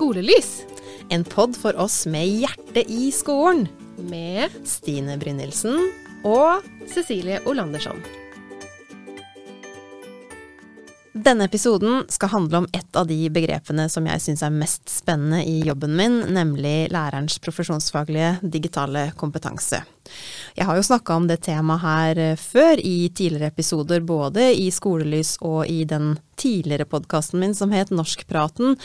Skolelys. En pod for oss med hjertet i skolen. Med Stine Brynildsen. og Cecilie Olandersson. Denne episoden skal handle om et av de begrepene som jeg syns er mest spennende i jobben min, nemlig lærerens profesjonsfaglige digitale kompetanse. Jeg har jo snakka om det temaet her eh, før i tidligere episoder, både i Skolelys og i den tidligere podkasten min som het Norskpraten.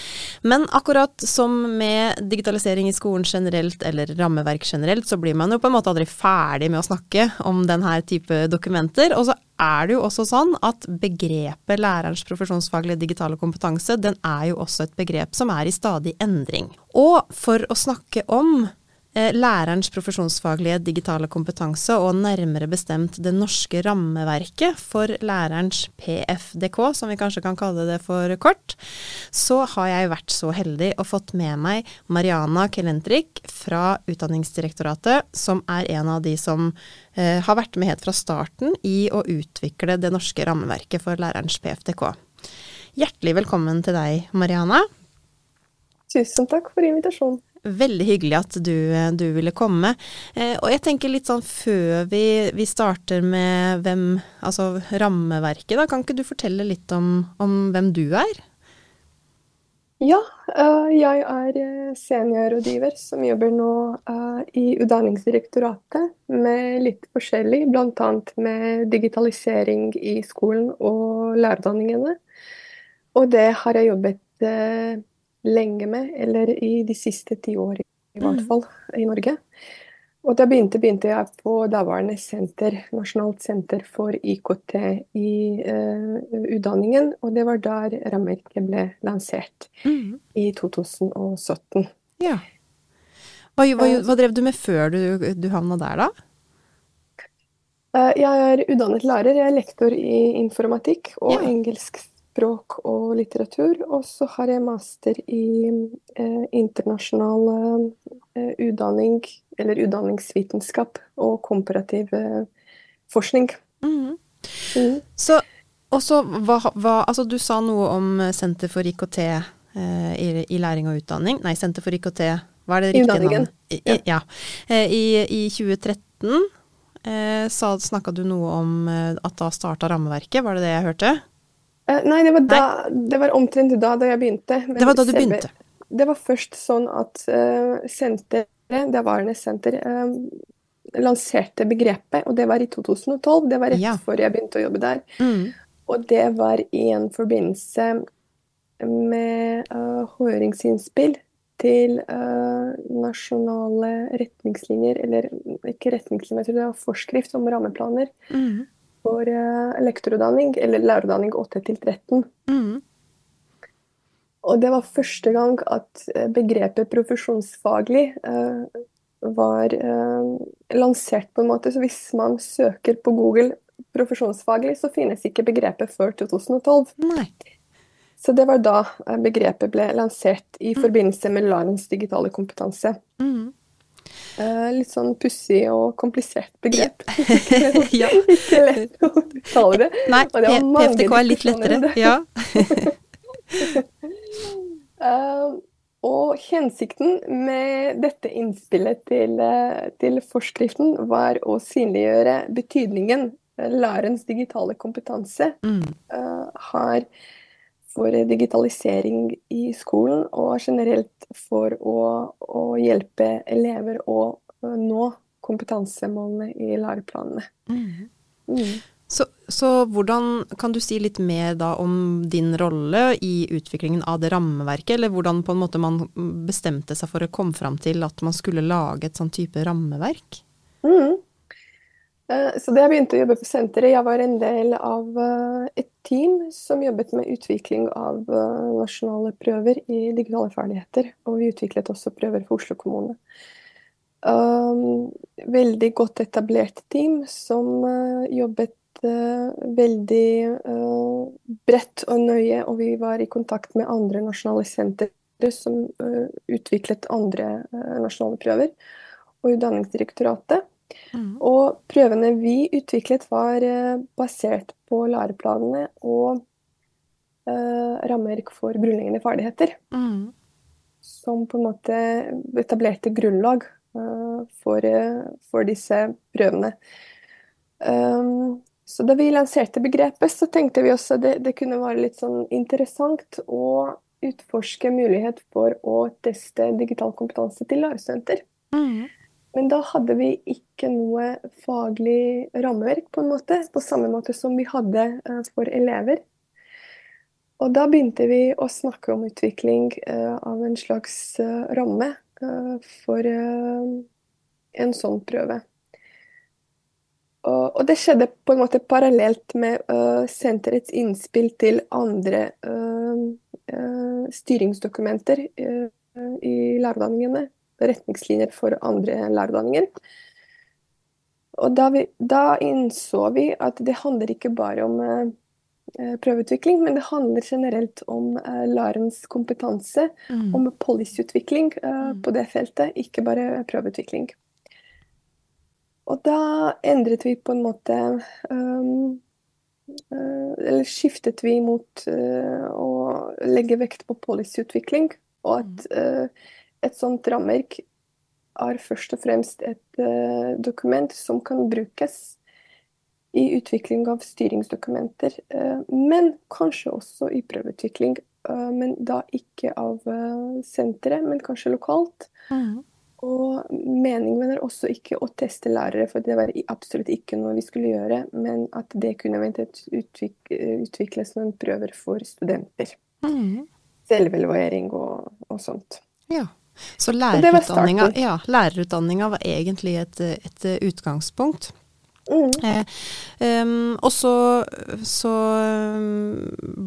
Men akkurat som med digitalisering i skolen generelt, eller rammeverk generelt, så blir man jo på en måte aldri ferdig med å snakke om denne type dokumenter. Og så er det jo også sånn at begrepet lærerens profesjonsfaglige digitale kompetanse, den er jo også et begrep som er i stadig endring. Og for å snakke om lærerens profesjonsfaglige digitale kompetanse, og nærmere bestemt det norske rammeverket for lærerens PFDK, som vi kanskje kan kalle det for kort, så har jeg vært så heldig og fått med meg Mariana Kelentrik fra Utdanningsdirektoratet, som er en av de som eh, har vært med helt fra starten i å utvikle det norske rammeverket for lærerens PFDK. Hjertelig velkommen til deg, Mariana. Tusen takk for invitasjonen. Veldig hyggelig at du, du ville komme. Eh, og jeg tenker litt sånn før vi, vi starter med hvem, altså rammeverket, da, kan ikke du fortelle litt om, om hvem du er? Ja, eh, jeg er eh, seniorrådgiver som jobber nå eh, i Utdanningsdirektoratet med litt forskjellig, bl.a. med digitalisering i skolen og lærerutdanningene. Og det har jeg jobbet eh, lenge med, eller i de siste ti år i hvert Mhm. fall, i Norge. Og da begynte, begynte jeg på daværende senter, Nasjonalt senter for IKT i uh, utdanningen, og det var der rammeverket ble lansert i 2017. Ja. Hva, hva, hva drev du med før du, du havna der, da? Eh, Jeg er utdannet lærer, jeg er lektor i informatikk og Ja. engelsk språk og litteratur. Og så har jeg master i eh, internasjonal eh, utdanning, eller utdanningsvitenskap og komparativ eh, forskning. Mm. Mm. Så, også hva, hva Altså, du sa noe om Senter for IKT eh, i, i læring og utdanning. Nei, Senter for IKT, hva er det riktige navnet? I, ja. ja. Eh, I, I 2013 eh, snakka du noe om eh, at da starta rammeverket, var det det jeg hørte? Eh, Nei, det var, da, det var omtrent da, da jeg begynte. men Det var da du selve- begynte. Det var først sånn at uh, senteret, daværende senter, uh, lanserte begrepet, og det var i 2012. Det var rett Ja. før jeg begynte å jobbe der. Mm. Og det var i en forbindelse med uh, høringsinnspill til uh, nasjonale retningslinjer, eller ikke retningslinjer, jeg tror det var forskrift om rammeplaner Mm. For uh, lektorutdanning, eller lærerutdanning 8 til 13. Mm. Og det var første gang at eh, begrepet profesjonsfaglig eh, var eh, lansert på en måte. Så hvis man søker på Google profesjonsfaglig, så finnes ikke begrepet før 2012. Nei. Så det var da eh, begrepet ble lansert i forbindelse med Larens digitale kompetanse. Mm. Eh, litt sånn pussig og komplisert begrep. Ja. ikke lett å uttale det. Nei, PFDK er litt lettere. Ja. Eh, og hensikten med dette innspillet til, eh, til forskriften var å synliggjøre betydningen lærens lærerens digitale kompetanse Mm. eh, har for digitalisering i skolen, og generelt for å, å hjelpe elever å nå kompetansemålene i læreplanene. Mm. Mm. Så, så hvordan kan du si litt mer da om din rolle i utviklingen av det rammeverket, eller hvordan på en måte man bestemte seg for å komme fram til at man skulle lage et sånn type rammeverk? Mm. Eh, Så da jeg begynte å jobbe på senteret, jeg var en del av eh, et team som jobbet med utvikling av eh, nasjonale prøver i digitale ferdigheter. Og vi utviklet også prøver for Oslo kommune. Um, veldig godt etablert team som jobbet veldig bredt og nøye, og vi var i kontakt med andre nasjonale sentre som utviklet andre nasjonale prøver, og Utdanningsdirektoratet. Mm. Og prøvene vi utviklet var eh, basert på læreplanene og eh, rammeverk for grunnleggende ferdigheter. Mm. som på en måte etablerte grunnlag for, for disse prøvene. Um, så da vi lanserte begrepet, så tenkte vi også det, det kunne være litt sånn interessant å utforske mulighet for å teste digital kompetanse til lærerstudenter. Mm. Men da hadde vi ikke noe faglig rammeverk, på en måte, på samme måte som vi hadde uh, for elever. Og da begynte vi å snakke om utvikling uh, av en slags uh, ramme for en sånn prøve. Og, det skjedde på en måte parallelt med senterets innspill til andre styringsdokumenter i lærerutdanningene. Retningslinjer for andre lærerutdanninger. Og da, vi, da, innså vi at det handler ikke bare om prøveutvikling, men det handler generelt om lærerens kompetanse, mm. om policyutvikling mm. på det feltet, ikke bare prøveutvikling. Og da endret vi på en måte um, Eller skiftet vi mot uh, å legge vekt på policyutvikling, og at uh, et sånt rammeverk er først og fremst et dokument som kan brukes i utvikling av styringsdokumenter, men kanskje også i prøveutvikling. Men da ikke av senteret, men kanskje lokalt. Mm. Og meningen er også ikke å teste lærere, for det var absolutt ikke noe vi skulle gjøre, men at det kunne eventuelt utvikles noen prøver for studenter. Mm. Selvevaluering og, og, sånt. Ja. Så lærerutdanninga, ja, lærerutdanninga var egentlig et, et utgangspunkt. Mm. Eh, um, og så, så,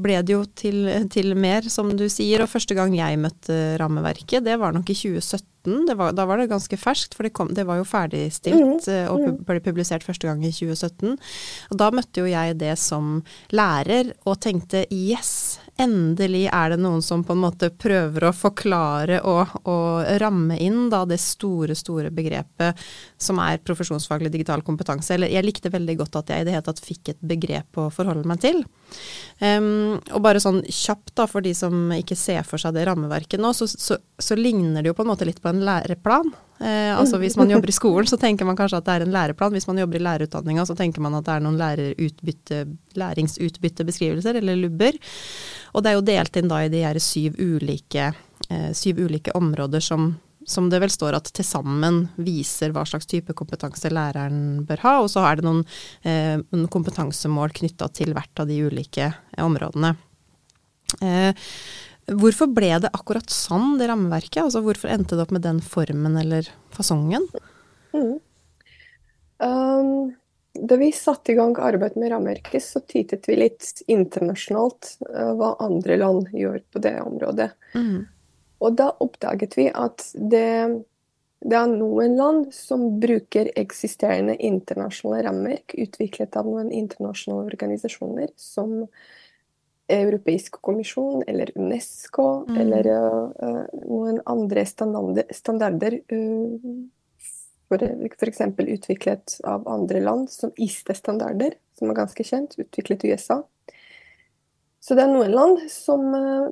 ble det jo til, til, mer, som du sier. Og første gang jeg møtte rammeverket, det var nok i 2017. Var, da var det ganske ferskt, for det, kom, det var jo ferdigstilt mm. Eh, og mm. ble publisert første gang i 2017. Og da møtte jo jeg det som lærer og tenkte yes, endelig er det noen som på en måte prøver å forklare og, og, ramme inn da det store, store begrepet som er profesjonsfaglig digital kompetanse. Eller jeg likte veldig godt at jeg i det hele tatt fikk et begrep å forholde meg til. Um, og bare sånn kjapt da, for de som ikke ser for seg det rammeverket nå, så, så, så ligner det jo på en måte litt på en læreplan. Eh, altså Hvis man jobber i skolen, så tenker man kanskje at det er en læreplan. Hvis man jobber i lærerutdanninga, så tenker man at det er noen læringsutbyttebeskrivelser, eller lubber. Og det er jo delt inn da i de her syv ulike, eh, syv ulike områder som, som det vel står at til sammen viser hva slags type kompetanse læreren bør ha. Og så er det noen, eh, noen kompetansemål knytta til hvert av de ulike områdene. Eh, Hvorfor ble det akkurat sånn, det rammeverket? Altså hvorfor endte det opp med den formen eller fasongen? Mm. Um, da vi satte i gang arbeidet med rammeverket, så tittet vi litt internasjonalt uh, hva andre land gjør på det området. Mm. Og da oppdaget vi at det, det, er noen land som bruker eksisterende internasjonale rammeverk utviklet av noen internasjonale organisasjoner som europeisk kommisjon eller Unesco mm. eller uh, noen andre standarder, standarder uh, f.eks. utviklet av andre land, som ISTE-standarder, som er ganske kjent, utviklet i USA. Så det er noen land som uh,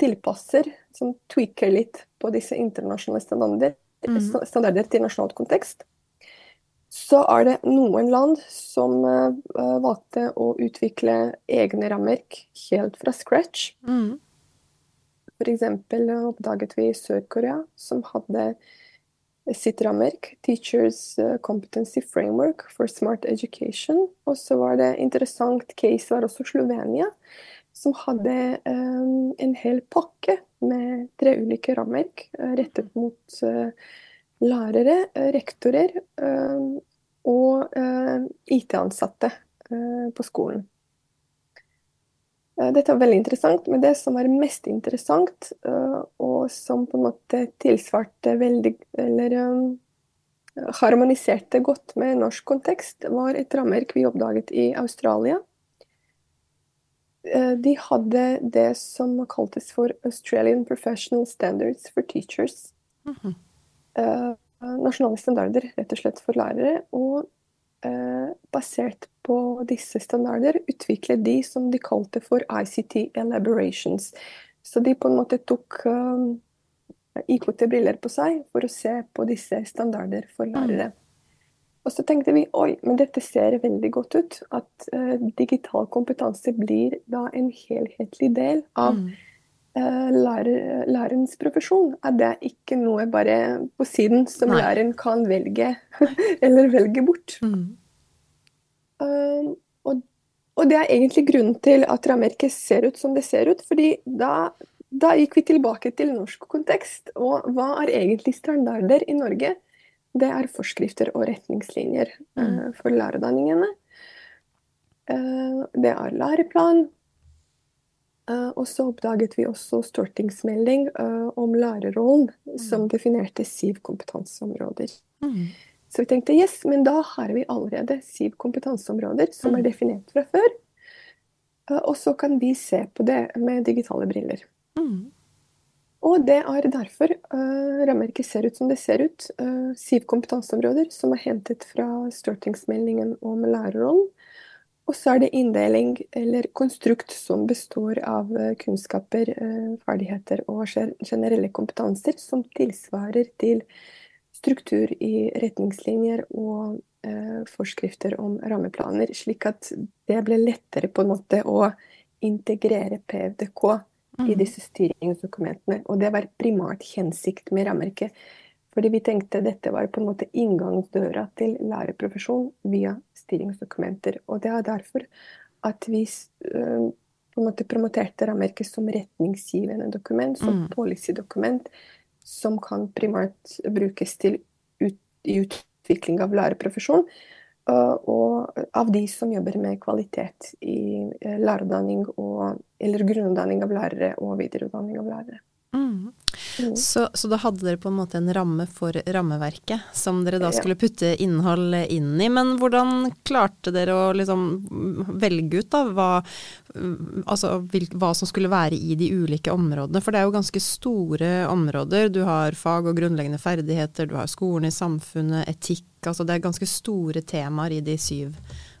tilpasser, som tweaker litt på disse internasjonale standarder, mm. standarder til nasjonalt kontekst så er det noen land som uh, valgte å utvikle egne rammeverk helt fra scratch. Mm. F.eks. oppdaget vi Sør-Korea, som hadde sitt rammeverk, Teachers eh, Competency Framework for Smart Education. Og så var det interessant case var også Slovenia, som hadde um, en hel pakke med tre ulike rammeverk rettet mot uh, lærere, eh, rektorer eh, og eh, IT-ansatte på skolen. Dette var veldig interessant, men det som var mest interessant, og som på en måte tilsvarte veldig Eller harmoniserte godt med norsk kontekst, var et rammeverk vi oppdaget i Australia. De hadde det som kaltes for Australian Professional Standards for Teachers. Mm -hmm. Eh, nasjonale standarder rett og slett for lærere. Og uh, basert på disse standarder utviklet de som de kalte for ICT elaborations. Så de på en måte tok uh, IKT-briller på seg for å se på disse standarder for Mm. lærere. Og så tenkte vi oi, men dette ser veldig godt ut. At eh, digital kompetanse blir da en helhetlig del av Mm. Eh, lærer, lærerens profesjon. At det er ikke noe bare på siden som Nei. læreren kan velge eller velge bort. Mm. Um, og, og det er egentlig grunnen til at rammeverket ser ut som det ser ut. fordi da, da gikk vi tilbake til norsk kontekst. Og hva er egentlig standarder i Norge? Det er forskrifter og retningslinjer Mm. uh, for lærerutdanningene. Uh, det er læreplan. Eh, og så oppdaget vi også stortingsmelding eh, om lærerrollen, som definerte syv kompetanseområder. Mm. Så vi tenkte yes, men da har vi allerede syv kompetanseområder som er Mm. definert fra før. Eh, Og så kan vi se på det med digitale briller. Mm. Og det er derfor uh, rammeverket ser ut som det ser ut. Uh, syv kompetanseområder som er hentet fra stortingsmeldingen om lærerrollen. Og så er det inndeling eller konstrukt som består av eh, kunnskaper, eh, ferdigheter og generelle kompetanser som tilsvarer til struktur i retningslinjer og eh, forskrifter om rammeplaner, slik at det ble lettere på en måte å integrere PFDK i Mm. disse styringsdokumentene. Og det var primært hensikt med rammeverket. Fordi vi tenkte dette var på en måte inngangsdøra til lærerprofesjon via styringsdokumenter. Og det er derfor at vi eh, på en måte promoterte rammeverket som retningsgivende dokument, som Mm. policydokument, som kan primært brukes til ut, i utvikling av lærerprofesjon. eh, og av de som jobber med kvalitet i eh, lærerutdanning og eller grunnutdanning av lærere og videreutdanning av lærere. Mm. Mm. Så, så da hadde dere på en måte en ramme for rammeverket som dere da skulle putte innhold inn i. Men hvordan klarte dere å liksom velge ut da hva, altså, hva som skulle være i de ulike områdene? For det er jo ganske store områder. Du har fag og grunnleggende ferdigheter, du har skolen i samfunnet, etikk. Altså det er ganske store temaer i de syv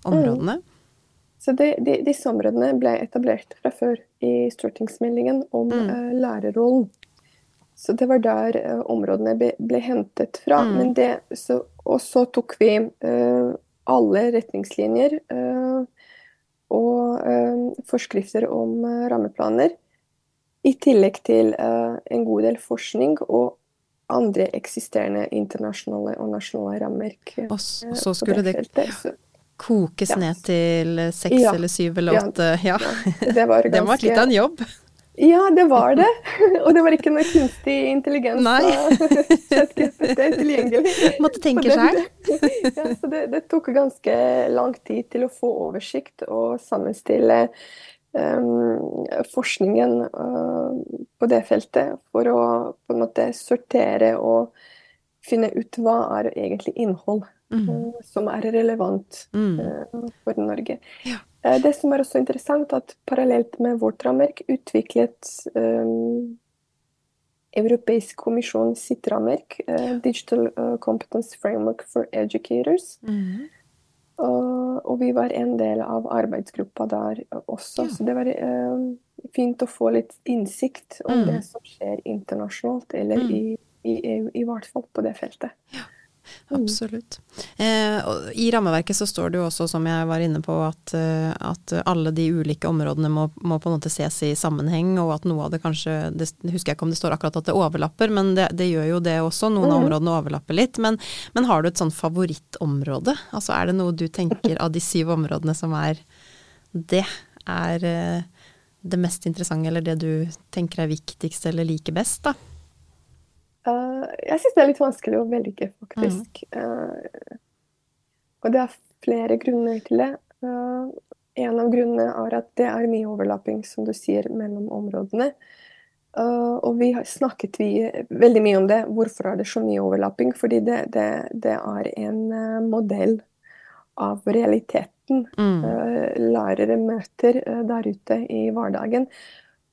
områdene. Så de, de, disse områdene ble etablert fra før i stortingsmeldingen om Mm. uh, lærerrollen. Så det var der uh, områdene ble, ble hentet fra. Mm. Men det, så, og så tok vi uh, alle retningslinjer og forskrifter om rammeplaner, i tillegg til en god del forskning og andre eksisterende internasjonale og nasjonale rammeverk. eh, Og så skulle det feltet. Kokes Ja. ned til seks Ja. eller syv eller åtte. Ja. det var Det må ha vært litt av en jobb. Ja, det var det. Og det var ikke noe kunstig intelligens Nei. tilgjengelig. Måtte tenke sjøl. det- Ja, så det, det tok ganske lang tid til å få oversikt og sammenstille um, forskningen uh, på det feltet, for å på en måte sortere og finne ut hva er egentlig innhold Mm. uh, som er relevant Mm. uh, for Norge. Ja. Eh, Det som er også interessant, at parallelt med vårt rammeverk utviklet um, Europeisk kommisjon sitt rammeverk, eh, Digital eh, Competence Framework for Educators. Mm. Og, vi var en del av arbeidsgruppa der også, Ja. så det var eh, fint å få litt innsikt om Mm. det som skjer internasjonalt, eller Mm. i, i EU, i hvert fall på det feltet. Mm. Absolutt. Eh, I rammeverket så står det jo også, som jeg var inne på, at, eh, at alle de ulike områdene må, må på en måte ses i sammenheng, og at noe av det kanskje Det husker jeg ikke om det står akkurat at det overlapper, men det, det gjør jo det også. Noen av Mhm. områdene overlapper litt. Men, men har du et sånn favorittområde? Altså er det noe du tenker av de syv områdene som er Det er eh, det mest interessante, eller det du tenker er viktigst eller liker best, da? Eh, jeg syns det er litt vanskelig å velge, faktisk. Eh, og det er flere grunner til det. Uh, en av grunnene er at det er mye overlapping, som du sier, mellom områdene. Uh, og vi har snakket vi, veldig mye om det. Hvorfor er det så mye overlapping? Fordi det, det, det er en uh, modell av realiteten Mm. uh, lærere møter der ute i hverdagen.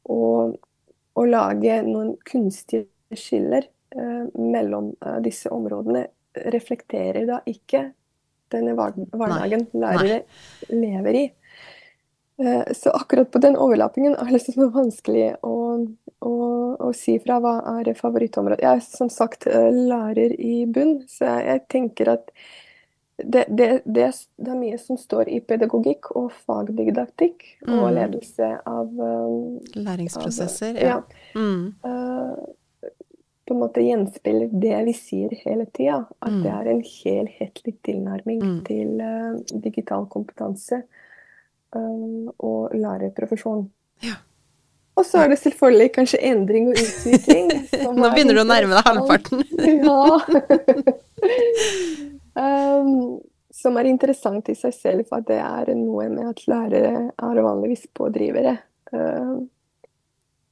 Og å lage noen kunstige skiller mellom eh, disse områdene reflekterer da ikke denne hver- hverdagen lærere lever i. Eh, Så akkurat på den overlappingen er det liksom vanskelig å, å, å, si fra hva er favorittområdet. Jeg er som sagt eh, lærer i bunn, så jeg tenker at det, det, det, det, er mye som står i pedagogikk og fagdidaktikk mm. og ledelse av um, Læringsprosesser, av, ja. ja. Mm. Uh, på en måte gjenspeiler det vi sier hele tida, at mm. det er en helhetlig tilnærming mm. til uh, digital kompetanse uh, og lærerprofesjon. Ja. Og så er det selvfølgelig kanskje endring og utvikling. Nå begynner du å nærme deg halvparten. ja. Um, som er interessant i seg selv, for det er noe med at lærere er vanligvis pådrivere. Um,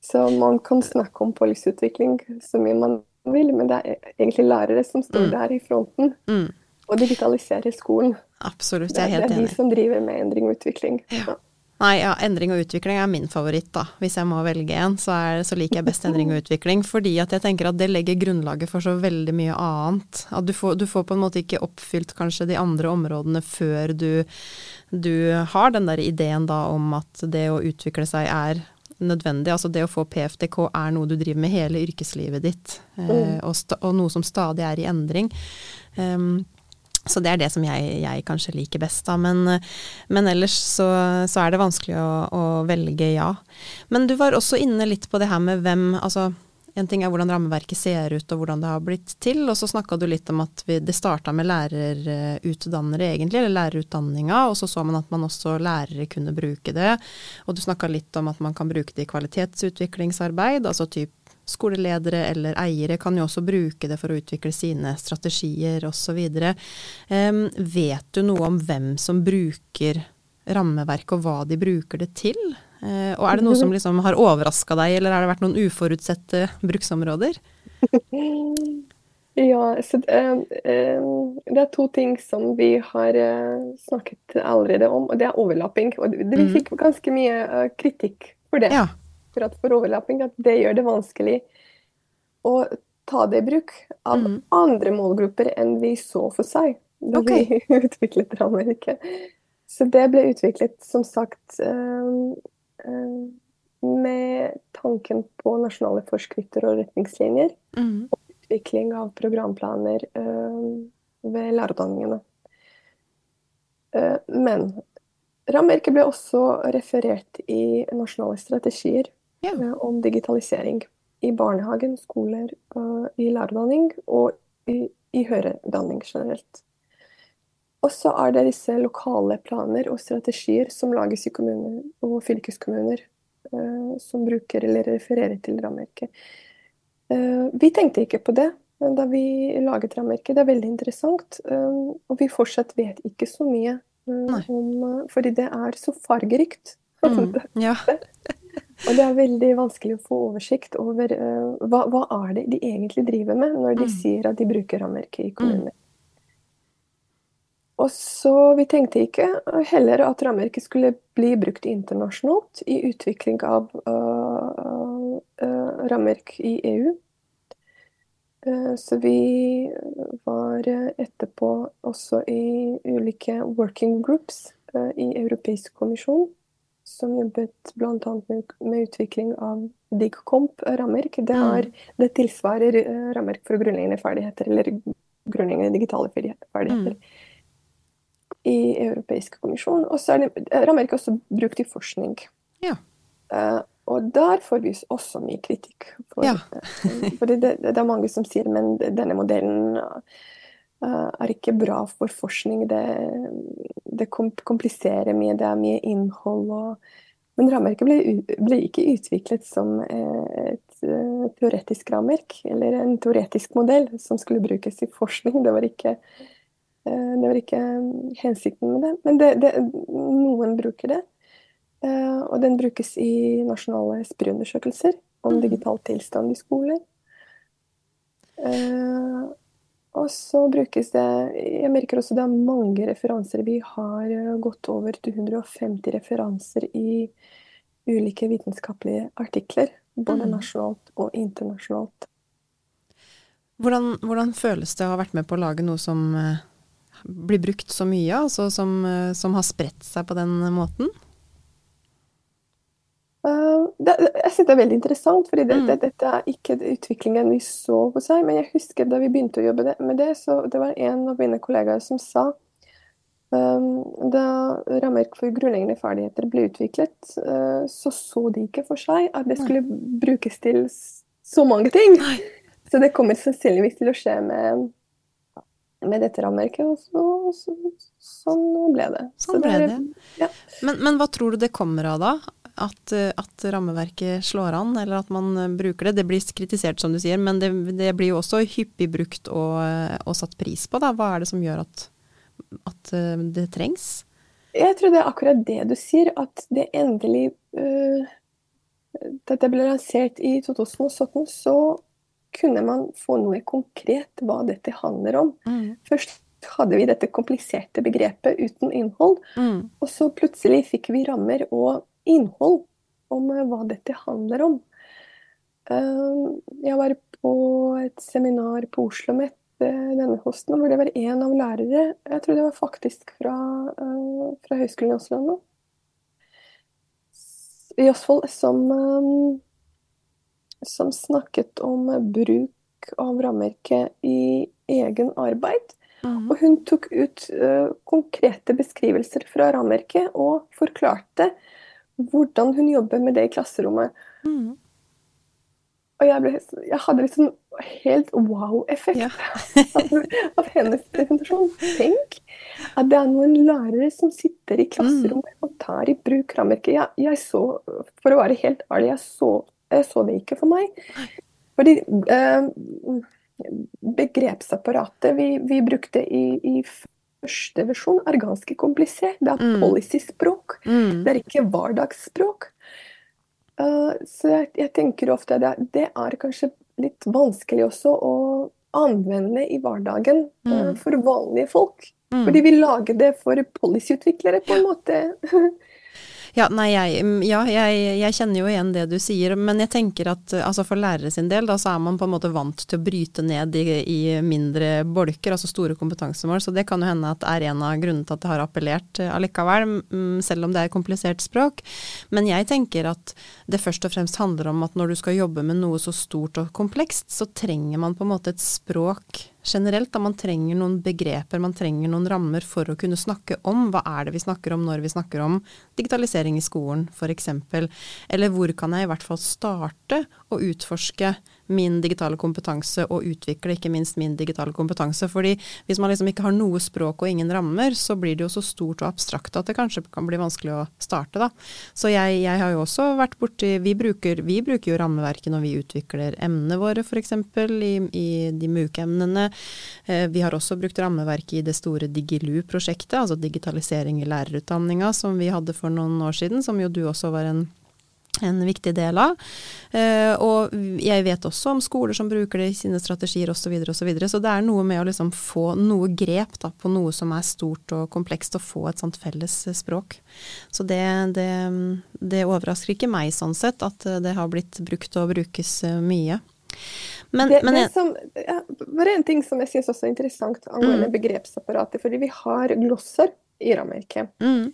så man kan snakke om policyutvikling så mye man vil, men det er egentlig lærere som står mm. der i fronten mm. og digitaliserer skolen. Absolutt, jeg er helt enig. Det er de som driver med endring og utvikling. Ja. Nei, ja, endring og utvikling er min favoritt, da. Hvis jeg må velge en, så, er, så, liker jeg best endring og utvikling. Fordi at jeg tenker at det legger grunnlaget for så veldig mye annet. At du får, du får på en måte ikke oppfylt kanskje de andre områdene før du, du har den der ideen da om at det å utvikle seg er nødvendig. Altså det å få PFDK er noe du driver med hele yrkeslivet ditt, eh, mm. og, og, noe som stadig er i endring. Um, så det er det som jeg, jeg kanskje liker best, da. Men, men ellers så, så, er det vanskelig å, å, velge ja. Men du var også inne litt på det her med hvem Altså en ting er hvordan rammeverket ser ut og hvordan det har blitt til, og så snakka du litt om at vi, det starta med lærerutdannere egentlig, eller lærerutdanninga, og så så man at man også lærere kunne bruke det. Og du snakka litt om at man kan bruke det i kvalitetsutviklingsarbeid, altså typ Skoleledere eller eiere kan jo også bruke det for å utvikle sine strategier osv. Um, vet du noe om hvem som bruker rammeverket, og hva de bruker det til? Uh, og er det noe som liksom har overraska deg, eller har det vært noen uforutsette bruksområder? Ja, så det, det, er to ting som vi har eh, snakket allerede om, og det er overlapping. Og vi mm. fikk ganske mye eh, kritikk for det. Ja akkurat for overlapping at det gjør det vanskelig å ta det i bruk av mm. andre målgrupper enn vi så for seg da okay. vi utviklet rammeverket. Så det ble utviklet, som sagt, med tanken på nasjonale forskrifter og retningslinjer. Mm. Og utvikling av programplaner uh, ved lærerutdanningene. men rammeverket ble også referert i nasjonale strategier ja. Eh, om digitalisering. I barnehagen, skoler, i lærerutdanning og i, i høreutdanning generelt. Og så er det disse lokale planer og strategier som lages i kommuner og fylkeskommuner, uh, som bruker eller refererer til rammeverket. Uh, vi tenkte ikke på det da vi laget rammeverket. Det er veldig interessant. og vi fortsatt vet ikke så mye om Fordi det er så fargerikt. Mm, ja. Og det er veldig vanskelig å få oversikt over uh, hva, hva, er det de egentlig driver med når de mm. sier at de bruker rammeverket i kommuner. Mm. Og så Vi tenkte ikke heller at rammeverket skulle bli brukt internasjonalt i utvikling av uh, uh, rammeverk i EU. Så vi var etterpå også i ulike working groups i Europeisk kommisjon som jobbet bl.a. Med, med utvikling av DIGCOMP rammeverk. Det, mm. det tilsvarer rammerk rammeverk for grunnleggende ferdigheter, eller grunnleggende digitale ferdigheter, mm. I Europeisk kommisjon. Og så er det, eh, rammeverket også brukt i forskning. Ja. Uh, og der får vi også mye kritikk. For, ja. for fordi det, det, er mange som sier men denne modellen uh, er ikke bra for forskning. Det, det kompliserer mye, det er mye innhold. Og, men rammeverket ble, ble, ikke utviklet som et uh, teoretisk rammeverk, eller en teoretisk modell som skulle brukes i forskning. Det var ikke, det var ikke hensikten med det. Men det, det, noen bruker det. Uh, og den brukes i nasjonale spørreundersøkelser om mm. digital tilstand i skoler. Uh, og så brukes det Jeg merker også det er mange referanser. Vi har eh, gått over til 150 referanser i ulike vitenskapelige artikler. Både mm. nasjonalt og internasjonalt. Hvordan, hvordan, føles det å ha vært med på å lage noe som blir brukt så mye, altså som, uh, som, har spredt seg på den måten? Uh, det, jeg synes det er veldig interessant, fordi det, Mm. det, dette er ikke utviklingen vi så hos seg. Men jeg husker da vi begynte å jobbe med det, så det var en av mine kollegaer som sa um, Da rammeverk for grunnleggende ferdigheter ble utviklet, uh, så så de ikke for seg at det skulle brukes til så mange ting. Så det kommer sannsynligvis til å skje med, med dette rammeverket, og så, så, sånn ble det. Sånn ble det. Ja. Men, men hva tror du det kommer av da? At, eh, at rammeverket slår an, eller at man eh, bruker det? Det blir kritisert som du sier, men det, det blir jo også hyppig brukt og, eh, og satt pris på. Da. Hva er det som gjør at, at det trengs? Jeg tror det er akkurat det du sier, at det endelig uh, Da det ble lansert i 2017, så kunne man få noe konkret hva dette handler om. Først hadde vi dette kompliserte begrepet uten innhold, Mm. og så plutselig fikk vi rammer og innhold om øh, hva dette handler om. Um, Jeg var på et seminar på Oslo Met øh, denne høsten, hvor det var en av lærere, jeg tror det var faktisk fra, øh, fra Høgskolen i Oslo nå, i Østfold, som, um, som snakket om bruk av rammeverket i egen arbeid. Mm. Og hun tok ut uh, konkrete beskrivelser fra rammeverket og forklarte hvordan hun jobber med det i klasserommet. Mm. Og jeg, ble, jeg hadde liksom helt wow-effekt Ja. av, av hennes presentasjon. Tenk at det er noen lærere som sitter i klasserommet og tar i bruk rammeverket. Jeg, jeg så, for å være helt ærlig, jeg så, jeg så det ikke for meg. Fordi eh, begrepsapparatet vi, vi brukte i, i første versjon er ganske komplisert. Det er Mm. policyspråk. Mm. Det er ikke hverdagsspråk. Uh, så jeg, jeg tenker ofte det, det er kanskje litt vanskelig også å anvende i hverdagen uh, for vanlige folk. Mm. Fordi vi lager det for policyutviklere, på en måte. Ja, nei, jeg, mm, ja jeg, jeg kjenner jo igjen det du sier, men jeg tenker at eh, altså for lærere sin del, da så er man på en måte vant til å bryte ned i, i mindre bolker, altså store kompetansemål, så det kan jo hende at det er en av grunnene til at det har appellert eh, allikevel, selv om det er komplisert språk. Men jeg tenker at det først og fremst handler om at når du skal jobbe med noe så stort og komplekst, så trenger man på en måte et språk generelt. Da man trenger noen begreper, man trenger noen rammer for å kunne snakke om hva er det vi snakker om når vi snakker om digitalisering i skolen f.eks. Eller hvor kan jeg i hvert fall starte å utforske min digitale kompetanse og utvikle ikke minst min digitale kompetanse. Fordi hvis man liksom ikke har noe språk og ingen rammer, så blir det jo så stort og abstrakt at det kanskje kan bli vanskelig å starte, da. Så jeg, jeg har jo også vært borti vi bruker, vi bruker jo rammeverket når vi utvikler emnene våre f.eks. I, i de MOOC-emnene. Eh, Vi har også brukt rammeverket i det store Digilu-prosjektet, altså digitalisering i lærerutdanninga som vi hadde for noen år siden, som jo du også var en en viktig del av. Uh, og jeg vet også om skoler som bruker det i sine strategier osv. Så, videre, og så, videre. så det er noe med å liksom få noe grep da, på noe som er stort og komplekst, og få et sånt felles språk. Så det, det, det overrasker ikke meg sånn sett, at det har blitt brukt og brukes eh, mye. Men, det, men det som, ja, bare en ting som jeg syns også er interessant angående begrepsapparatet. Fordi vi har glosser i rammeverket. mm,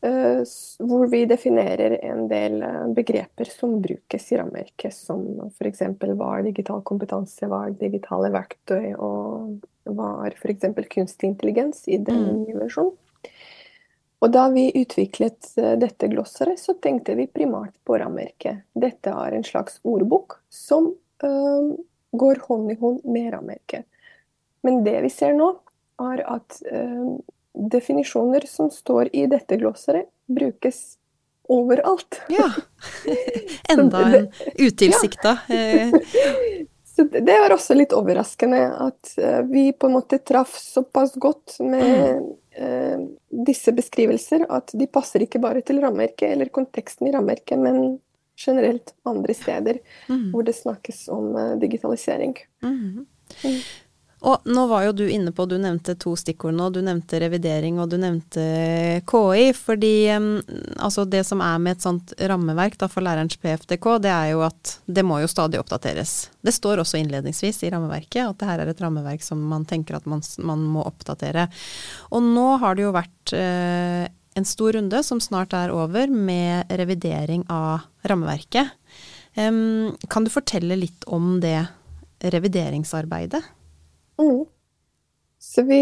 hvor vi definerer en del eh, begreper som brukes i rammeverket, som f.eks. hva er digital kompetanse, hva er digitale verktøy, og hva er f.eks. kunstig intelligens i den Mm. versjonen. Og da vi utviklet eh, dette glosseret, så tenkte vi primært på rammeverket. Dette er en slags ordbok som eh, går hånd i hånd med rammeverket. Men det vi ser nå, er at eh, definisjoner som står i dette glosseret, brukes overalt. ja. Enda en utilsikta eh, Så det var også litt overraskende at eh, vi på en måte traff såpass godt med mm. disse beskrivelser at de passer ikke bare til rammeverket eller konteksten i rammeverket, men generelt andre steder mm. hvor det snakkes om eh, digitalisering. Mhm. Mm. Og nå var jo du inne på, du nevnte to stikkord nå. Du nevnte revidering og du nevnte KI. Fordi altså det som er med et sånt rammeverk da, for lærerens PFDK, det er jo at det må jo stadig oppdateres. Det står også innledningsvis i rammeverket at det her er et rammeverk som man tenker at man, man må oppdatere. Og nå har det jo vært eh, en stor runde som snart er over, med revidering av rammeverket. Um, kan du fortelle litt om det revideringsarbeidet? Mm. Så vi,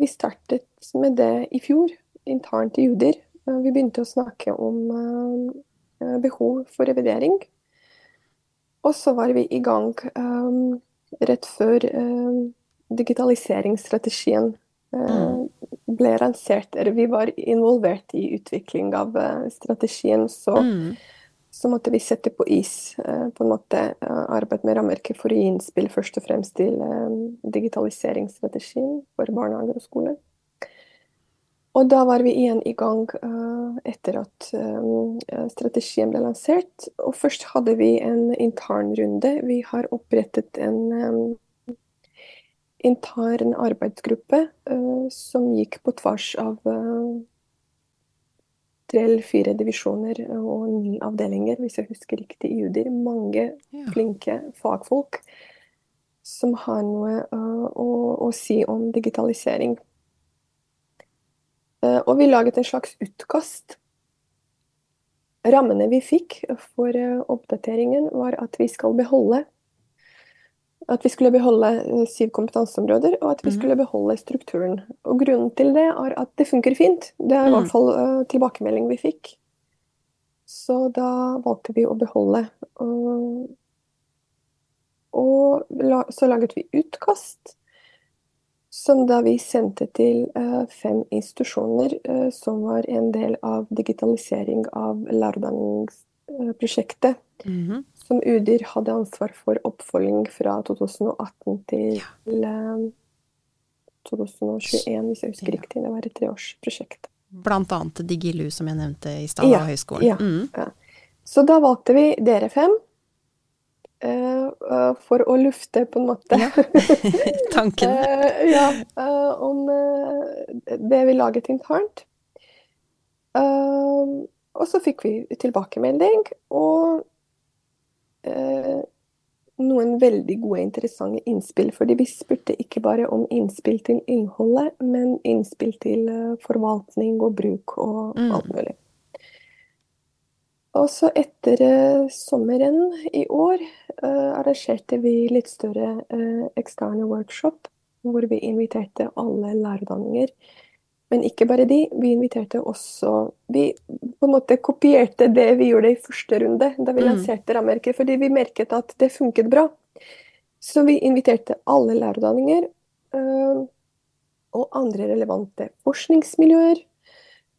vi, startet med det i fjor, internt i Judir. Vi begynte å snakke om uh, behov for revidering. Og så var vi i gang um, rett før uh, digitaliseringsstrategien uh, ble lansert. Vi var involvert i utvikling av strategien. så mm så måtte vi sette på is på en måte arbeid med rammeverket for å gi innspill først og fremst til digitaliseringsstrategien for barnehager og skoler. Og da var vi igjen i gang etter at strategien ble lansert. Og først hadde vi en intern runde. Vi har opprettet en intern arbeidsgruppe som gikk på tvers av uh, tre eller fire divisjoner og ni avdelinger, hvis jeg husker riktig, i UDIR. Mange ja. flinke fagfolk som har noe å, å si om digitalisering. Uh, og vi laget en slags utkast. Rammene vi fikk for uh, oppdateringen, var at vi skal beholde at vi skulle beholde eh, syv kompetanseområder, og at vi mhm. skulle beholde strukturen. Og Grunnen til det er at det funker fint. Det er i hvert mm. fall uh, tilbakemelding vi fikk. Så da valgte vi å beholde. Uh, og la, så laget vi utkast som da vi sendte til uh, fem institusjoner som var en del av digitalisering av lærerutdanningsprosjektet. Mm -hmm. Som udyr hadde ansvar for oppfølging fra 2018 til ja. uh, 2021, hvis jeg husker ja. riktig. Det var et treårsprosjekt. Blant annet Digilu, som jeg nevnte i stad, ja. og høyskolen. Ja. Mm. Så da valgte vi dere fem Uh, for å lufte, på en måte ja. Tanken. uh, ja, uh, om det vi laget internt. og så fikk vi tilbakemelding, og noen veldig gode, interessante innspill. Fordi vi spurte ikke bare om innspill til innholdet, men innspill til forvaltning og bruk og mm. alt mulig. Og så etter eh, sommeren i år eh, arrangerte vi litt større eh, eksterne workshop, hvor vi inviterte alle lærerutdanninger. Men ikke bare de, vi inviterte også Vi på en måte kopierte det vi gjorde i første runde, da vi mm. lanserte rammeverket, fordi vi merket at det funket bra. Så vi inviterte alle lærerutdanninger og andre relevante forskningsmiljøer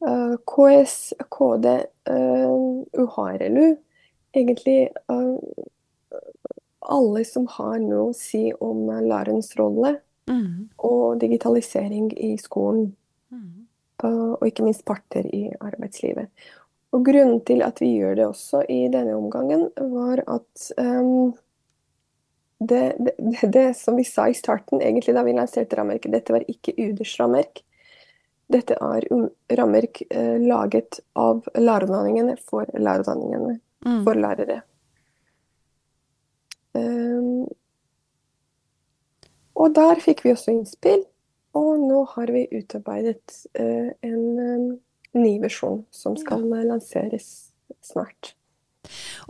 Øh, KS, KD, øh, UHRLU. Egentlig eh, alle som har noe å si om lærerens rolle mm. og digitalisering i skolen. Mm. Og ikke minst parter i arbeidslivet. Og Grunnen til at vi gjør det også i denne omgangen, var at um, det, det, det, som vi sa i starten, egentlig da vi lanserte rammeverket, dette var ikke UDs rammeverk. Dette er rammerk eh, laget av lærerutdanningene for lærerutdanningene mm. for lærere. Um, og der fikk vi også innspill, og nå har vi utarbeidet uh, en um, ny versjon som skal ja. lanseres snart.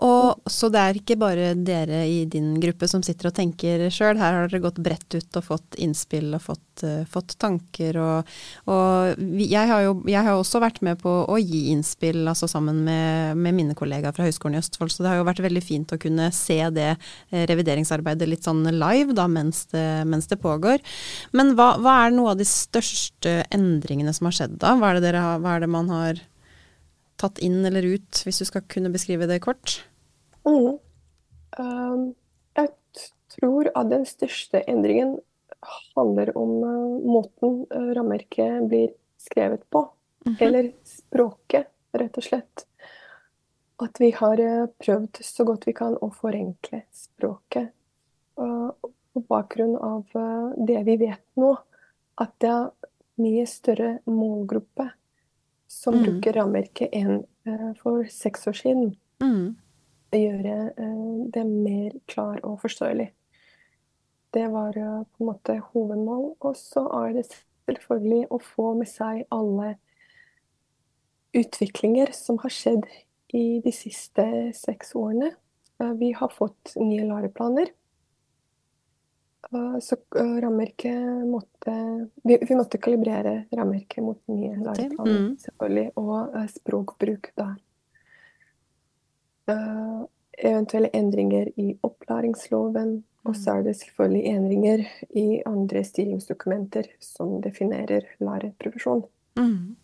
Og Så det er ikke bare dere i din gruppe som sitter og tenker sjøl. Her har dere gått bredt ut og fått innspill og fått, uh, fått tanker. Og, og jeg, har jo, jeg har også vært med på å gi innspill altså sammen med, med, mine kollegaer fra Høgskolen i Østfold. Så det har jo vært veldig fint å kunne se det eh, revideringsarbeidet litt sånn live da, mens det, mens det pågår. Men hva, hva, er noe av de største endringene som har skjedd da? Hva er det, dere, hva er det man har tatt inn eller ut, hvis du skal kunne beskrive det kort? Mm. Um, jeg tror at den største endringen handler om uh, måten uh, rammeverket blir skrevet på. Mm -hmm. Eller språket, rett og slett. At vi har uh, prøvd så godt vi kan å forenkle språket. på bakgrunn av det vi vet nå, at det er mye større målgruppe som mm. bruker rammeverket enn uh, for seks år siden. Mm. Gjøre uh, det mer klar og forståelig. Det var uh, på en måte hovedmål. Og så er det selvfølgelig å få med seg alle utviklinger som har skjedd i de siste seks årene. Eh, vi har fått nye læreplaner. Så rammeverket måtte vi, vi, måtte kalibrere rammeverket mot nye læreplaner, mm. selvfølgelig, og språkbruk der. Uh, eventuelle endringer i opplæringsloven, og så er det selvfølgelig endringer i andre styringsdokumenter som definerer lærerprofesjon. Mm.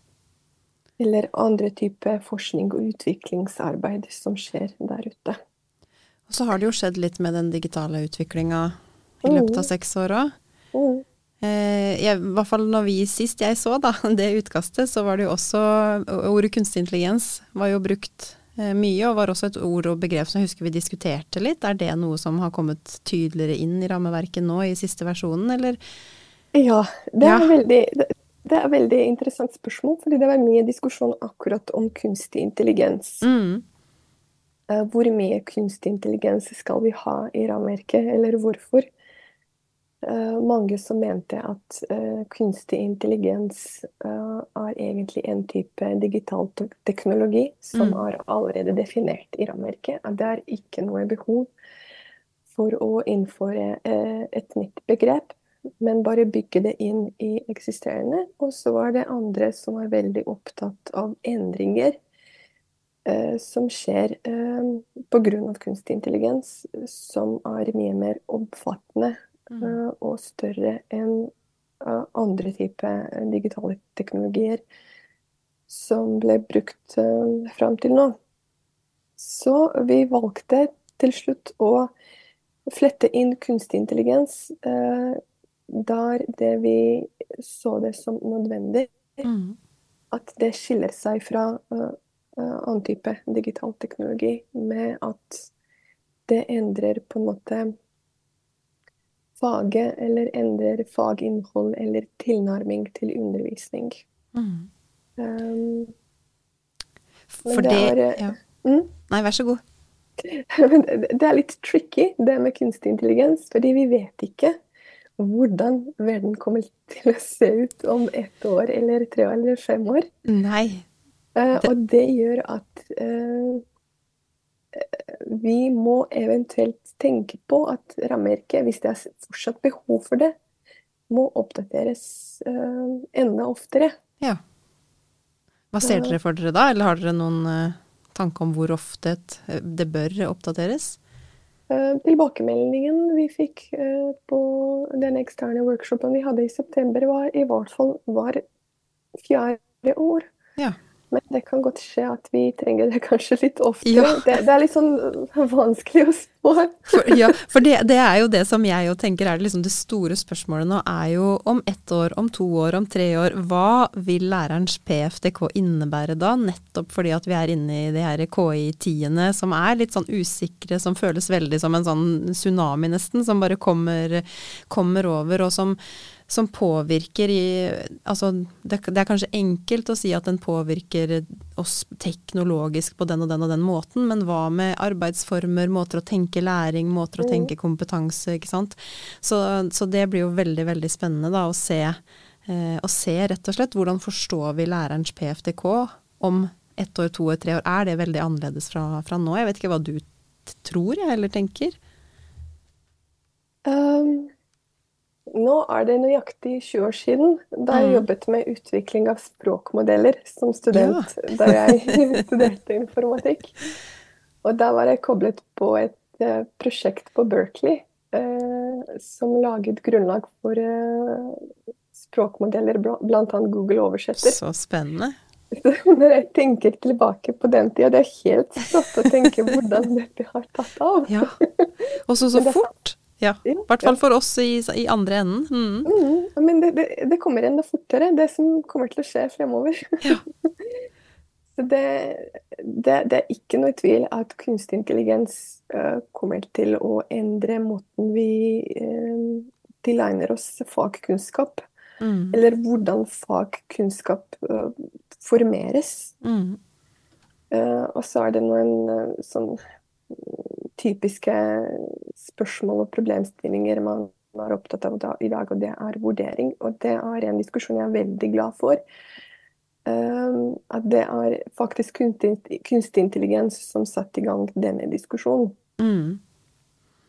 Eller andre typer forskning og utviklingsarbeid som skjer der ute. Og så har det jo skjedd litt med den digitale utviklinga i løpet av mm. seks år òg. Mm. Eh, I hvert fall når vi sist jeg så da, det utkastet, så var det jo også Ordet kunstig intelligens var jo brukt eh, mye, og var også et ord og begrep som jeg husker vi diskuterte litt. Er det noe som har kommet tydeligere inn i rammeverket nå i siste versjonen, eller? Ja, det er, ja. Veldig, det, det er veldig interessant spørsmål, fordi det var mye diskusjon akkurat om kunstig intelligens. Mm. Eh, hvor mye kunstig intelligens skal vi ha i rammeverket, eller hvorfor? Uh, mange som mente at uh, kunstig intelligens uh, er egentlig en type digital teknologi som mm. er allerede definert i rammeverket. At det er ikke noe behov for å innføre et nytt begrep, men bare bygge det inn i eksisterende. Og så var det andre som var veldig opptatt av endringer som skjer uh, pga. kunstig intelligens, som er mye mer omfattende mm. Eh, og større enn eh, andre typer digitale teknologier som ble brukt fram til nå. Så vi valgte til slutt å flette inn kunstig intelligens der det vi så det som nødvendig. Mm. At det skiller seg fra annen type digital teknologi med at det endrer på en måte faget, eller endrer faginnhold eller tilnærming til undervisning. Mm. Um, For det, det er, ja. mm? Nei, vær så god. det er litt tricky, det med kunstig intelligens, fordi vi vet ikke hvordan verden kommer til å se ut om ett år eller tre år eller fem år. Nei. Uh, og det gjør at uh, vi må eventuelt tenke på at rammeverket, hvis det er fortsatt behov for det, må oppdateres uh, enda oftere. Ja. Hva ser dere for dere da, eller har dere noen uh, tanke om hvor ofte det bør oppdateres? Uh, tilbakemeldingen vi fikk på den eksterne workshopen vi hadde i september, var i hvert fall var fjerde år. Ja. Men det kan godt skje at vi trenger det kanskje litt oftere. Ja. Det, det, er litt sånn vanskelig å spå. For, ja, for det, det, er jo det som jeg jo tenker er liksom det store spørsmålet nå, er jo om ett år, om to år, om tre år. Hva vil lærerens PFDK innebære da? Nettopp fordi at vi er inne i de her KI-tiende som er litt sånn usikre, som føles veldig som en sånn tsunami nesten, som bare kommer, kommer over, og som som påvirker i Altså, det, det, er kanskje enkelt å si at den påvirker oss teknologisk på den og den og den måten, men hva med arbeidsformer, måter å tenke læring, måter å mm. tenke kompetanse, ikke sant. Så, så det blir jo veldig, veldig spennende da å se, eh, å se rett og slett hvordan forstår vi lærerens PFDK om ett år, to år, tre år. Er det veldig annerledes fra, fra nå? Jeg vet ikke hva du tror, jeg, eller tenker? Um nå er det nøyaktig 20 år siden da jeg mm. jobbet med utvikling av språkmodeller som student ja. da jeg studerte informatikk. Og da var jeg koblet på et uh, prosjekt på Berkeley uh, som laget grunnlag for uh, språkmodeller, bl.a. Google oversetter. Så spennende. Når jeg tenker tilbake på den tida, det er helt stått å tenke hvordan dette har tatt av. Ja. Og så så fort. Ja, i hvert fall for oss i, i andre enden. Mm. Mm, men det, det, det, kommer enda fortere, det som kommer til å skje fremover. Ja. Det, det, det, er ikke noe tvil at kunstig intelligens uh, kommer til å endre måten vi uh, tilegner oss fagkunnskap. Mm. Eller hvordan fagkunnskap uh, formeres. Mm. og så er det noen sånn typiske spørsmål og problemstillinger man er opptatt av i dag, og det er vurdering. Og det er en diskusjon jeg er veldig glad for. Uh, um, at det er faktisk kunstig, intelligens som satte i gang denne diskusjonen. Mm.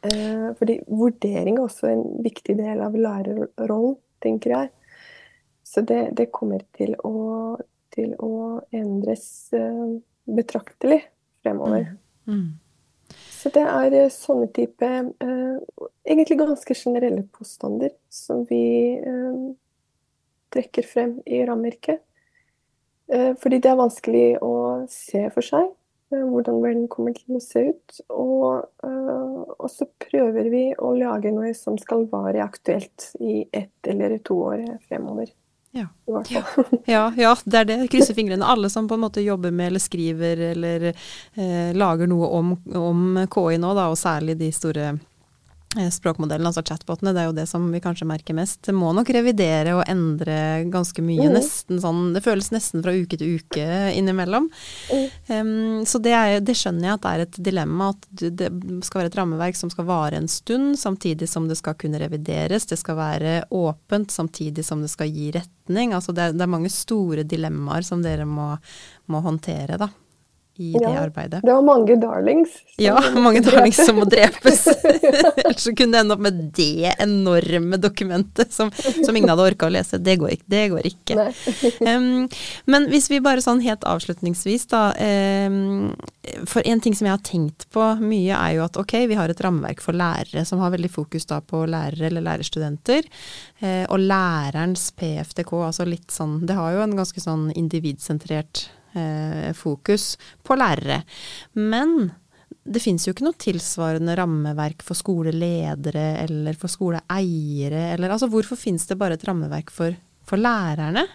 Eh, fordi vurdering er også en viktig del av lærerrollen, tenker jeg. Så det, det kommer til å, til å endres eh, betraktelig fremover. Mm. Så det er eh, sånne type eh, egentlig ganske generelle påstander som vi eh, trekker frem i rammeverket. Eh, fordi det er vanskelig å se for seg eh, hvordan verden kommer til å se ut. Og, eh, og så prøver vi å lage noe som skal være aktuelt i ett eller to år fremover. Ja. Ja, ja, det er det. Krysser fingrene. Alle som på en måte jobber med eller skriver eller eh, lager noe om, om KI nå, da, og særlig de store eh, språkmodellene, altså chatbotene, det er jo det som vi kanskje merker mest. Det må nok revidere og endre ganske mye, Mm. sånn Det føles nesten fra uke til uke innimellom. Mm. Um, så det, er, det skjønner jeg at det er et dilemma, at det skal være et rammeverk som skal vare en stund, samtidig som det skal kunne revideres. Det skal være åpent, samtidig som det skal gi retning. Altså det, er, det er mange store dilemmaer som dere må, må håndtere da, i det arbeidet. Det var mange darlings. Ja, mange darlings som må drepes. Ellers så kunne det ende opp med det enorme dokumentet som, som ingen hadde orka å lese. Det går ikke. Det går ikke. um, men hvis vi bare sånn helt avslutningsvis, da. Um, for en ting som jeg har tenkt på mye, er jo at ok, vi har et rammeverk for lærere som har veldig fokus da på lærere eller lærerstudenter. Uh, og lærerens PFDK, altså litt sånn Det har jo en ganske sånn individsentrert eh, fokus på lærere. Men det finnes jo ikke noe tilsvarende rammeverk for skoleledere eller for skoleeiere, eller altså hvorfor finnes det bare et rammeverk for, for lærerne?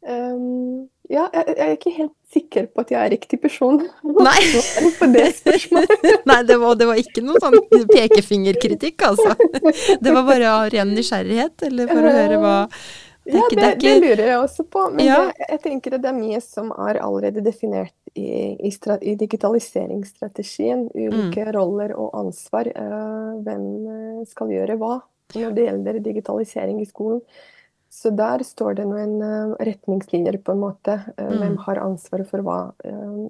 Um, ja, jeg, jeg er ikke helt sikker på at jeg er riktig person Nei. på det spørsmålet. Nei, det var, det var ikke noe sånn pekefingerkritikk, altså. Det var bare av ren nysgjerrighet, eller for å høre hva Det Ja, det, det er lurer jeg også på. Men Ja. det, jeg tenker at det er mye som er allerede definert i, i, i digitaliseringsstrategien. Ulike Mm. roller og ansvar. eh, hvem eh, skal gjøre hva når det gjelder digitalisering i skolen. Så der står det noen eh, retningslinjer, på en måte. Mm. Hvem har ansvaret for hva.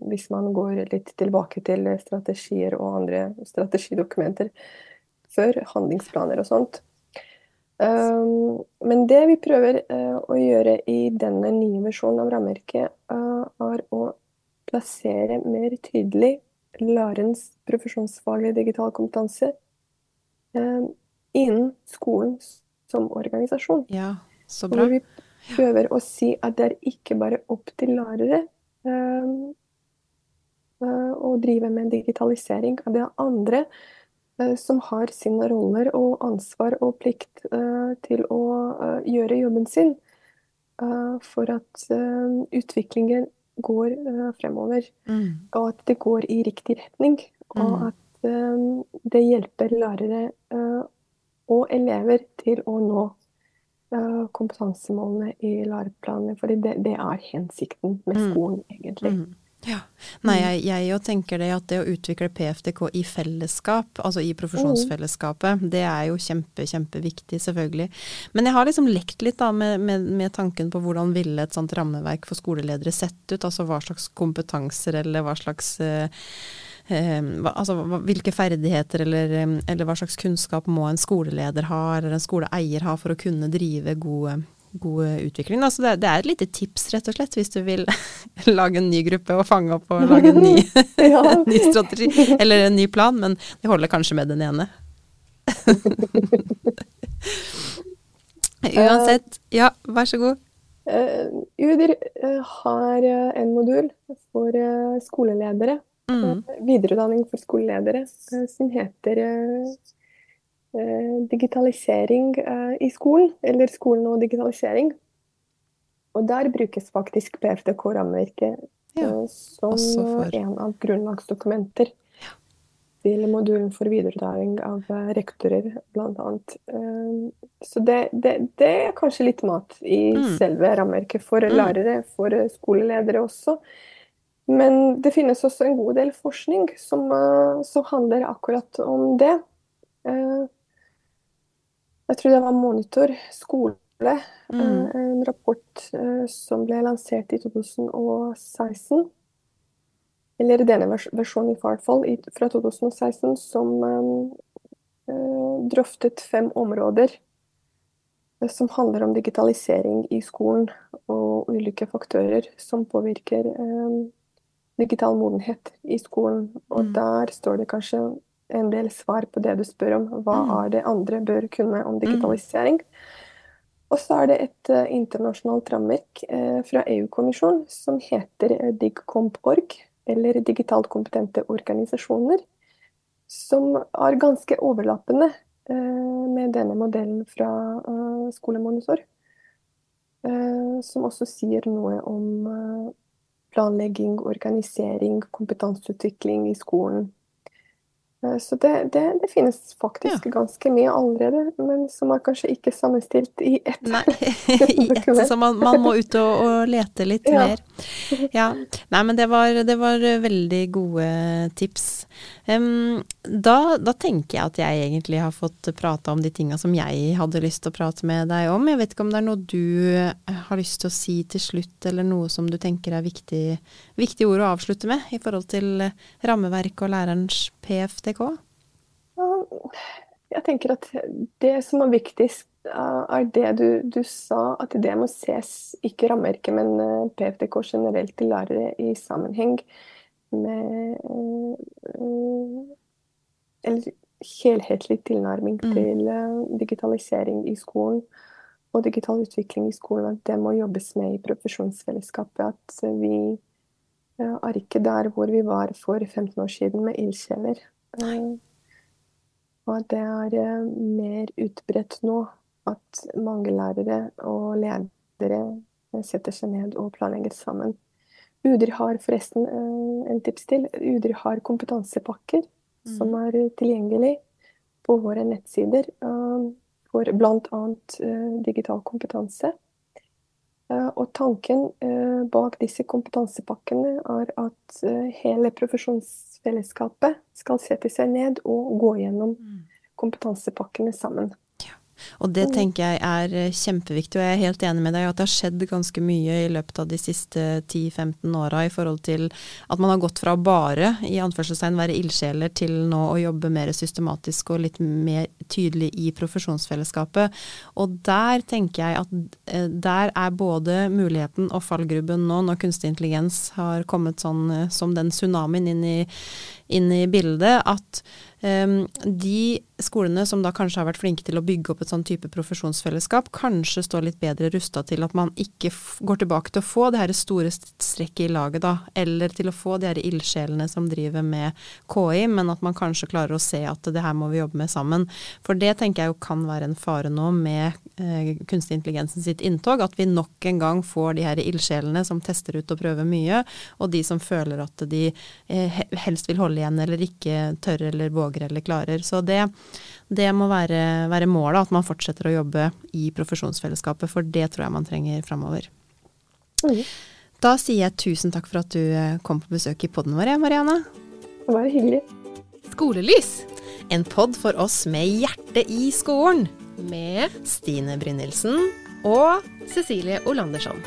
hvis man går litt tilbake til strategier og andre strategidokumenter før, handlingsplaner og sånt. Um, men det vi prøver eh, å gjøre i denne nye versjonen av rammeverket, eh, er å plassere mer tydelig lærerens profesjonsfaglige digitale kompetanse eh, innen skolen som organisasjon. Ja, så bra. Hvor vi prøver å si at det er ikke bare opp til lærere eh, eh, å drive med digitalisering. At det er andre som har sine roller og ansvar og plikt eh, til å eh, gjøre jobben sin eh, for at eh, utviklingen går eh, fremover. Mm. Og at det går i riktig retning. Og Mm. at eh, det hjelper lærere eh, og elever til å nå eh, kompetansemålene i læreplanene. Fordi det, det er hensikten med Mm. skolen, egentlig. Mm. Ja. Nei, jeg, jeg jo tenker det at det å utvikle PFDK i fellesskap, altså i profesjonsfellesskapet, det er jo kjempe, kjempeviktig, selvfølgelig. Men jeg har liksom lekt litt da med, med, med tanken på hvordan ville et sånt rammeverk for skoleledere sett ut? Altså hva slags kompetanser eller hva slags eh, eh, altså hvilke ferdigheter eller, eh, eller hva slags kunnskap må en skoleleder ha, eller en skoleeier ha for å kunne drive god, god utvikling. Altså det, det er et lite tips, rett og slett, hvis du vil lage en ny gruppe og fange opp og lage en ny, en ny strategi, eller en ny plan, men det holder kanskje med den ene. Uansett, ja, vær så god. Eh, UDIR eh, har eh, en modul for eh, skoleledere. Mm. eh, Videreutdanning for skoleledere eh, som heter eh, eh, digitalisering eh, i skolen, eller skolen og digitalisering. Og der brukes faktisk PFDK-rammeverket Ja, eh, som for- eh, en av grunnlagsdokumenter til modulen for videreutdanning av eh, rektorer, bl.a. Så det, det, det er kanskje litt mat i Mm. selve rammeverket for Mm. lærere, for eh, skoleledere også. Men det finnes også en god del forskning som, eh, som handler akkurat om det. Eh, Jeg tror det var Monitor, skole Mm. En rapport som ble lansert i 2016. Eller denne versjonen i hvert fall, fra 2016, som drøftet fem områder som handler om digitalisering i skolen og ulike faktorer som påvirker eh, digital modenhet i skolen. Og mm. der står det kanskje en del svar på det du spør om. Hva mm. er det andre bør kunne om mm. digitalisering? Og så er det et uh, internasjonalt rammeverk uh, fra EU-kommisjonen som heter uh, DigComp.org, eller Digitalt kompetente organisasjoner, som er ganske overlappende Eh, med denne modellen fra eh, Skolemonitor. Eh, som også sier noe om planlegging, organisering, kompetanseutvikling i skolen. Eh, så det, det, det, finnes faktisk ja. ganske mye allerede, men som er kanskje ikke sammenstilt i ett. Nei, i ett, så man, man, må ut og, og lete litt ja. mer. Ja. Nei, men det var, det var veldig gode tips. Um, da, da, tenker jeg at jeg egentlig har fått prata om de tinga som jeg hadde lyst til å prate med deg om. Jeg vet ikke om det er noe du har lyst til å si til slutt, eller noe som du tenker er viktig, viktige ord å avslutte med i forhold til rammeverk og lærerens PFD? PTK? Jeg tenker at det som er viktigst, er det du, du sa, at det må ses, ikke rammeverket, men PFDK PFTK generelt til lærere i sammenheng med eh, Eller helhetlig tilnærming mm. til eh, digitalisering i skolen og digital utvikling i skolen. At det må jobbes med i profesjonsfellesskapet. At vi er ikke der hvor vi var for 15 år siden med ildsjeler. Eh, og det er eh, mer utbredt nå at mange lærere og ledere eh, setter seg ned og planlegger sammen. UDIR har forresten en tips til. UDIR har kompetansepakker mm. som er tilgjengelig på våre nettsider for bl.a. digital kompetanse. Og tanken bak disse kompetansepakkene er at hele profesjonsfellesskapet skal sette seg ned og gå gjennom mm. kompetansepakkene sammen. Og det tenker jeg er eh, kjempeviktig, og jeg er helt enig med deg at det har skjedd ganske mye i løpet av de siste 10-15 åra i forhold til at man har gått fra å bare i anførselstegn være ildsjeler til nå å jobbe mer systematisk og litt mer tydelig i profesjonsfellesskapet. Og der tenker jeg at eh, der er både muligheten og fallgrubben nå, når kunstig intelligens har kommet sånn eh, som den tsunamien inn i, inn i bildet, at um, de skolene som da kanskje har vært flinke til å bygge opp et sånn type profesjonsfellesskap, kanskje står litt bedre rusta til at man ikke går tilbake til å få det her store strekket i laget, da, eller til å få de her ildsjelene som driver med KI, men at man kanskje klarer å se at det her må vi jobbe med sammen. For det tenker jeg jo kan være en fare nå med eh, kunstig intelligensen sitt inntog, at vi nok en gang får de her ildsjelene som tester ut og prøver mye, og de som føler at de eh, helst vil holde igjen eller ikke tør eller våger eller klarer. Så det det må være, være målet, at man fortsetter å jobbe i profesjonsfellesskapet, for det tror jeg man trenger framover. Mm. Da sier jeg tusen takk for at du eh, kom på besøk i poden vår, Mariana. Det var hyggelig. Skolelys. En pod for oss med hjertet i skolen. Med Stine Brynildsen. Og Cecilie Olandersson.